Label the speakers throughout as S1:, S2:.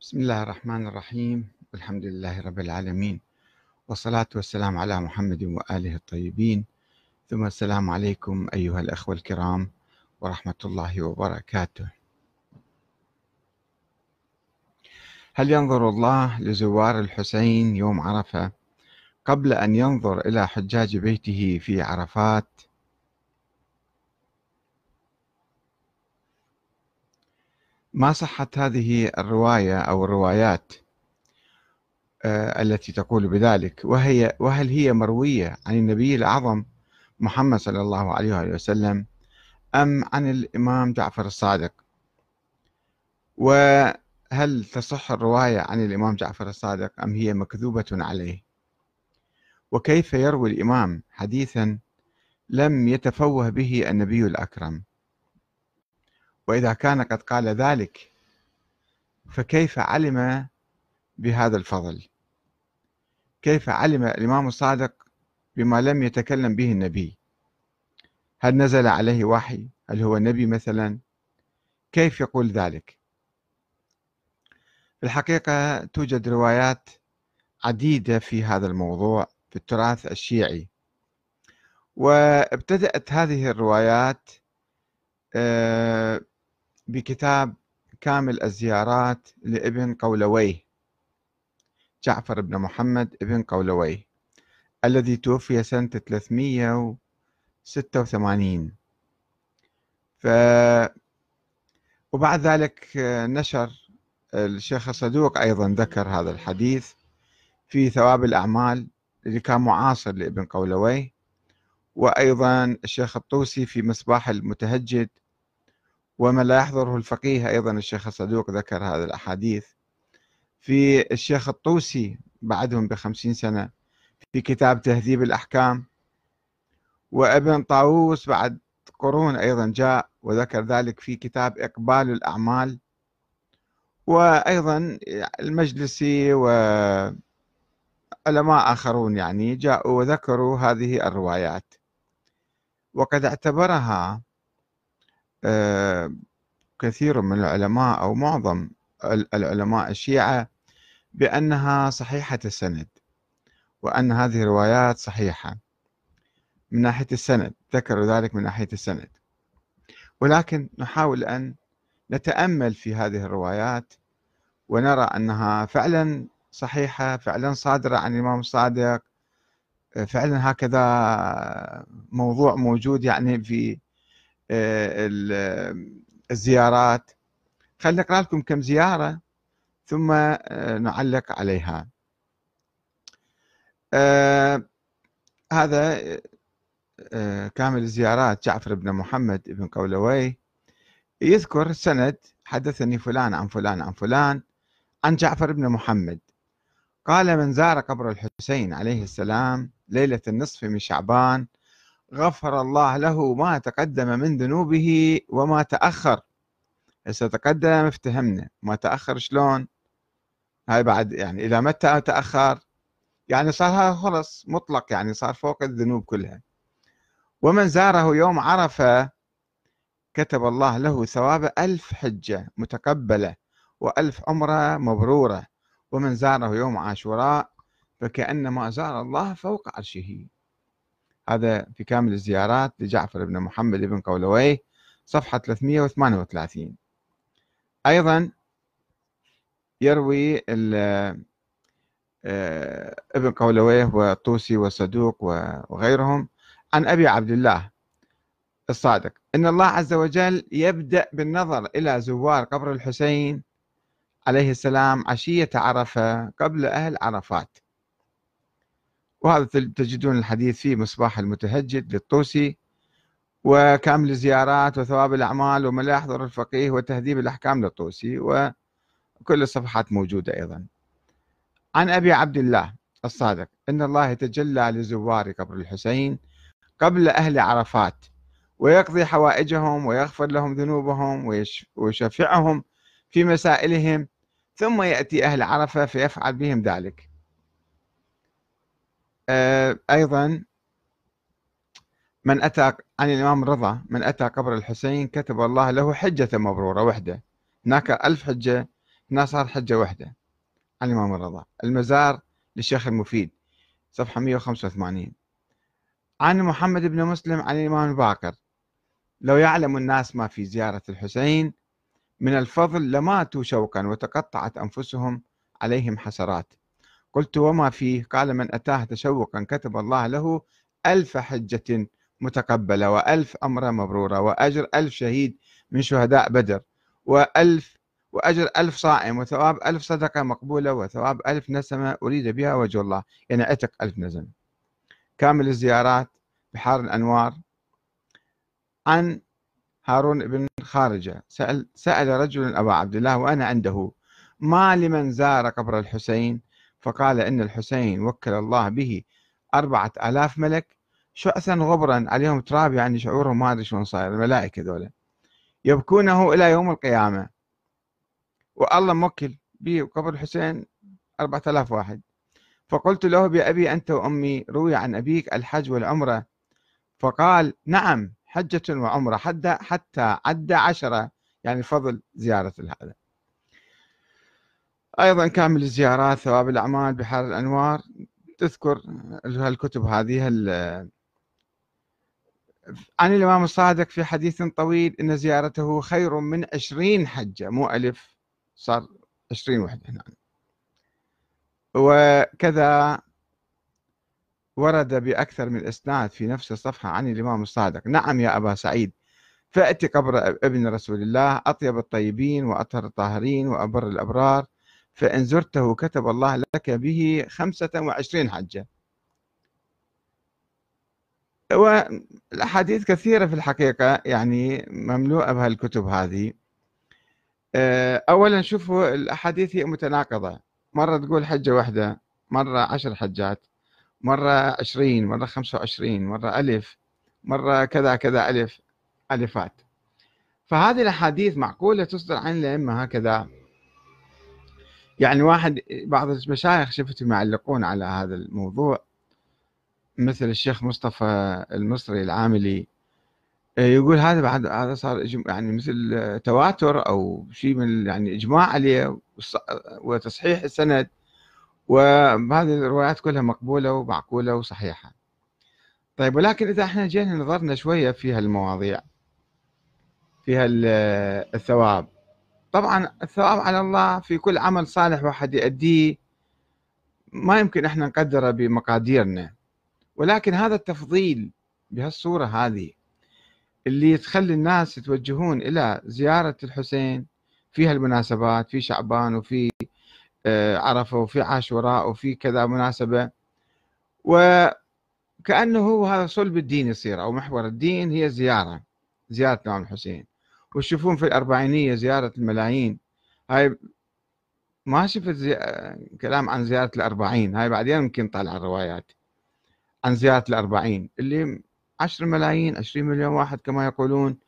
S1: بسم الله الرحمن الرحيم. والحمد لله رب العالمين. والصلاة والسلام على محمد وآله الطيبين. ثم السلام عليكم أيها الأخوة الكرام ورحمة الله وبركاته. هل ينظر الله لزوار الحسين يوم عرفة قبل أن ينظر إلى حجاج بيته في عرفات؟ ما صحة هذه الرواية أو الروايات آه، التي تقول بذلك؟ وهي وهل هي مروية عن النبي الأعظم محمد صلى الله عليه وسلم أم عن الإمام جعفر الصادق؟ وهل تصح الرواية عن الإمام جعفر الصادق أم هي مكذوبة عليه؟ وكيف يروي الإمام حديثا لم يتفوه به النبي الأكرم؟ وإذا كان قد قال ذلك فكيف علم بهذا الفضل؟ كيف علم الإمام الصادق بما لم يتكلم به النبي؟ هل نزل عليه وحي؟ هل هو نبي مثلا؟ كيف يقول ذلك؟ في الحقيقة توجد روايات عديدة في هذا الموضوع في التراث الشيعي. وابتدأت هذه الروايات آه، بكتاب كامل الزيارات لابن قولويه جعفر بن محمد ابن قولويه الذي توفي سنة 386 ف وبعد ذلك نشر الشيخ الصدوق أيضا ذكر هذا الحديث في ثواب الأعمال اللي كان معاصر لابن قولويه وأيضا الشيخ الطوسي في مصباح المتهجد ومن لا يحضره الفقيه أيضا الشيخ الصدوق ذكر هذه الأحاديث. في الشيخ الطوسي بعدهم بخمسين سنة في كتاب تهذيب الأحكام. وابن طاووس بعد قرون أيضا جاء وذكر ذلك في كتاب إقبال الأعمال. وأيضا المجلسي وعلماء آخرون يعني جاءوا وذكروا هذه الروايات. وقد اعتبرها كثير من العلماء أو معظم العلماء الشيعة بأنها صحيحة السند وأن هذه الروايات صحيحة من ناحية السند ذكروا ذلك من ناحية السند. ولكن نحاول أن نتأمل في هذه الروايات ونرى أنها فعلا صحيحة فعلا صادرة عن الإمام الصادق فعلا هكذا موضوع موجود يعني في آه، الزيارات. خلينا نقرأ لكم كم زيارة ثم آه، نعلق عليها. آه هذا آه كامل الزيارات. جعفر بن محمد بن قولوي يذكر سند حدثني فلان عن فلان عن فلان عن جعفر بن محمد. قال من زار قبر الحسين عليه السلام ليلة النصف من شعبان غفر الله له ما تقدم من ذنوبه وما تأخر. هسه تقدم افتهمنا. ما تأخر شلون؟ هاي بعد يعني إلى متى تأخر يعني صار خلص مطلق يعني صار فوق الذنوب كلها. ومن زاره يوم عرفة كتب الله له ثواب ألف حجة متقبلة وألف عمرة مبرورة. ومن زاره يوم عاشوراء فكأنما زار الله فوق عرشه. هذا في كامل الزيارات لجعفر بن محمد بن قولويه صفحة 338 أيضا يروي آه، ابن قولويه والطوسي والصدوق وغيرهم عن أبي عبد الله الصادق. إن الله عز وجل يبدأ بالنظر إلى زوار قبر الحسين عليه السلام عشية عرفة قبل أهل عرفات. وهذا تجدون الحديث في مصباح المتهجد للطوسي وكامل الزيارات وثواب الأعمال وما لا يحضر الفقيه وتهذيب الأحكام للطوسي وكل الصفحات موجودة أيضا. عن أبي عبد الله الصادق إن الله يتجلى لزوار قبر الحسين قبل أهل عرفات ويقضي حوائجهم ويغفر لهم ذنوبهم ويشفعهم في مسائلهم ثم يأتي أهل عرفة فيفعل بهم ذلك. أيضا من أتى عن الإمام الرضا من أتى قبر الحسين كتب الله له حجة مبرورة وحدة. هناك ألف حجة هنا صار حجة واحدة عن الإمام الرضا. المزار للشيخ المفيد صفحة 185 عن محمد بن مسلم عن الإمام الباقر. لو يعلم الناس ما في زيارة الحسين من الفضل لماتوا شوقا وتقطعت أنفسهم عليهم حسرات. قلت وما فيه قال من أتاه تشوقا كتب الله له ألف حجة متقبلة وألف أمر مبرورة وأجر ألف شهيد من شهداء بدر وألف وأجر ألف صائم وثواب ألف صدقة مقبولة وثواب ألف نسمة أريد بها وجه الله. يعني عتق ألف نسمة. كامل الزيارات بحار الأنوار. عن هارون بن خارجة. سأل, سأل رجل أبا عبد الله وأنا عنده ما لمن زار قبر الحسين؟ فقال إن الحسين وكل الله به أربعة آلاف ملك. شعثا غبرا عليهم تراب يعني شعورهم ما أدري شلون صاير الملائكة ذولا. يبكونه إلى يوم القيامة. والله موكل بقبر الحسين أربعة آلاف واحد. فقلت له بأبي أنت وأمي روي عن أبيك الحج والعمرة. فقال نعم حجة وعمرة حتى حتى عد عشرة يعني فضل زيارة هذا أيضا كامل الزيارات ثواب الأعمال بحار الأنوار. تذكر الكتب هذه عن الإمام الصادق في حديث طويل إن زيارته خير من عشرين حجة مو ألف صار عشرين وحدة هنا وكذا ورد بأكثر من إسناد في نفس الصفحة عن الإمام الصادق. نعم يا أبا سعيد فأتي قبر ابن رسول الله أطيب الطيبين وأطهر الطاهرين وأبر الأبرار. فإن زرته كتب الله لك به خمسة وعشرين حجة. والأحاديث كثيرة في الحقيقة يعني مملوءة بهالكتب هذه. آه، أولا شوفوا الأحاديث هي متناقضة. مرة تقول حجة واحدة مرة عشر حجات مرة عشرين مرة خمسة وعشرين مرة ألف مرة كذا كذا ألف ألفات. فهذه الأحاديث معقولة تصدر عن الأئمة هكذا؟ يعني واحد بعض المشايخ شفت يعلقون على هذا الموضوع مثل الشيخ مصطفى المصري العاملي يقول هذا بعد هذا صار يعني مثل تواتر أو شيء من يعني إجماع عليه وتصحيح السند وهذه الروايات كلها مقبولة ومعقولة وصحيحة. طيب ولكن إذا إحنا جينا نظرنا شوية في هالمواضيع في الثواب طبعا الثواب على الله في كل عمل صالح واحد يؤديه ما يمكن إحنا نقدره بمقاديرنا. ولكن هذا التفضيل بهالصورة هذه اللي تخلي الناس يتوجهون إلى زيارة الحسين في هالمناسبات في شعبان وفي آه، عرفة وفي عاشوراء وفي كذا مناسبة. وكأنه هذا صلب الدين يصير أو محور الدين هي زيارة زيارة الإمام الحسين. وتشوفون في الأربعينية زيارة الملايين. هاي ما شفت زي... كلام عن زيارة الأربعين هاي بعدين يمكن طالع الروايات. عن زيارة الأربعين اللي عشر ملايين عشرين مليون واحد كما يقولون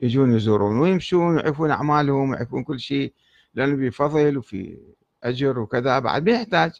S1: يجون يزورون ويمشون ويعرفون أعمالهم ويعرفون كل شيء لأنه في فضل وفي أجر وكذا. بعد بيحتاج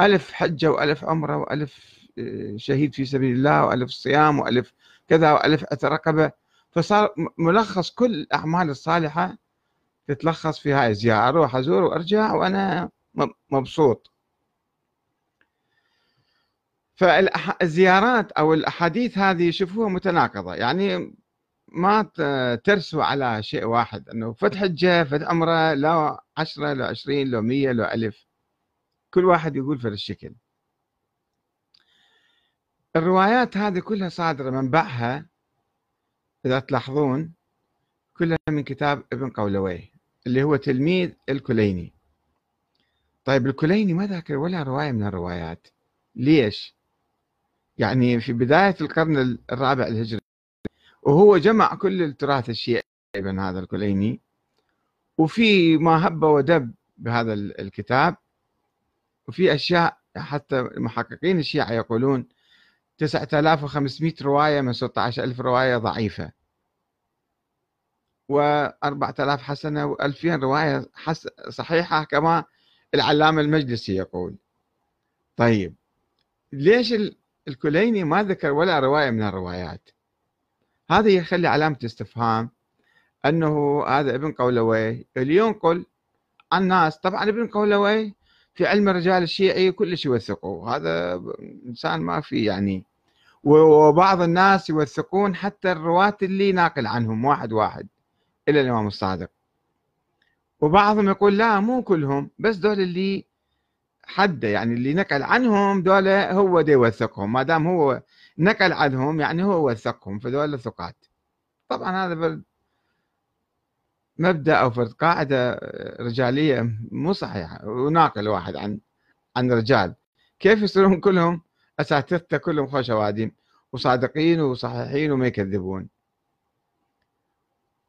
S1: ألف حجة وألف عمرة وألف آه، شهيد في سبيل الله وألف صيام وألف كذا وألف أترقبة فصار ملخص كل الأعمال الصالحة تتلخص في هاي الزيارة أروح أزور وأرجع وأنا مبسوط. فالزيارات أو الأحاديث هذه شوفوها متناقضة يعني ما ترسوا على شيء واحد أنه فتح حجة فتح عمرة لو عشرة لو عشرين لو مية لو ألف. كل واحد يقول في الشكل. الروايات هذه كلها صادرة منبعها إذا تلاحظون كلها من كتاب ابن قولويه اللي هو تلميذ الكليني طيب الكليني ما ذكر ولا رواية من الروايات ليش؟ يعني في بداية القرن الرابع الهجري وهو جمع كل التراث الشيعي ابن هذا الكليني وفي ما هب ودب بهذا الكتاب وفي أشياء حتى المحققين الشيعة يقولون 9500 رواية من 16000 رواية ضعيفة. و4000 حسنة و2000 رواية صحيحة كما العلامة المجلسي يقول. طيب ليش الكليني ما ذكر ولا رواية من الروايات؟ هذا يخلي علامة استفهام أنه هذا ابن قولوي. اللي ينقل عن ناس طبعا ابن قولوي في علم الرجال الشيعي كلش يوثقه. هذا إنسان ما في يعني وبعض الناس يوثقون حتى الرواة اللي ناقل عنهم واحد واحد إلى الإمام الصادق. وبعضهم يقول لا مو كلهم بس دول اللي حده يعني اللي نقل عنهم دول هو دي يوثقهم. ما دام هو نقل عنهم يعني هو وثقهم فدول ثقات طبعا هذا مبدأ أو فرد قاعدة رجالية مو صحيحة وناقل واحد عن عن رجال. كيف يصيرون كلهم؟ اساتذته كلهم خوش اوادم وصادقين وصحيحين وما يكذبون.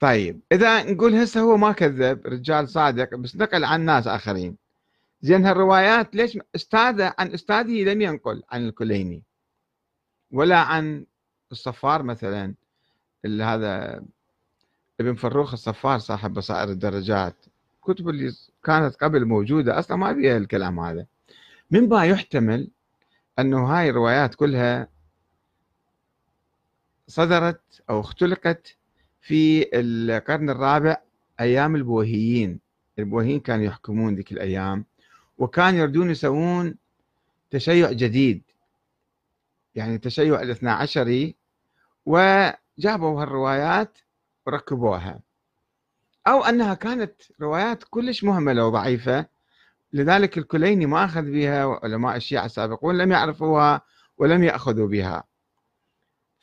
S1: طيب إذا نقول هسه هو ما كذب رجال صادق بس نقل عن ناس آخرين. زين هالروايات ليش استاذه عن استاذه لم ينقل عن الكليني. ولا عن الصفار مثلا اللي هذا ابن فروخ الصفار صاحب بصائر الدرجات. كتب اللي كانت قبل موجودة أصلا ما فيها الكلام هذا. من با يحتمل أنه هاي الروايات كلها صدرت أو اختلقت في القرن الرابع أيام البوهيين. البوهيين كانوا يحكمون ذيك الأيام وكانوا يردون يسوون تشيع جديد يعني تشيع الاثنى عشري وجابوا هالروايات وركبوها. أو أنها كانت روايات كلش مهملة وضعيفة لذلك الكليني ما أخذ بها علماء الشيعة السابقون لم يعرفوها ولم يأخذوا بها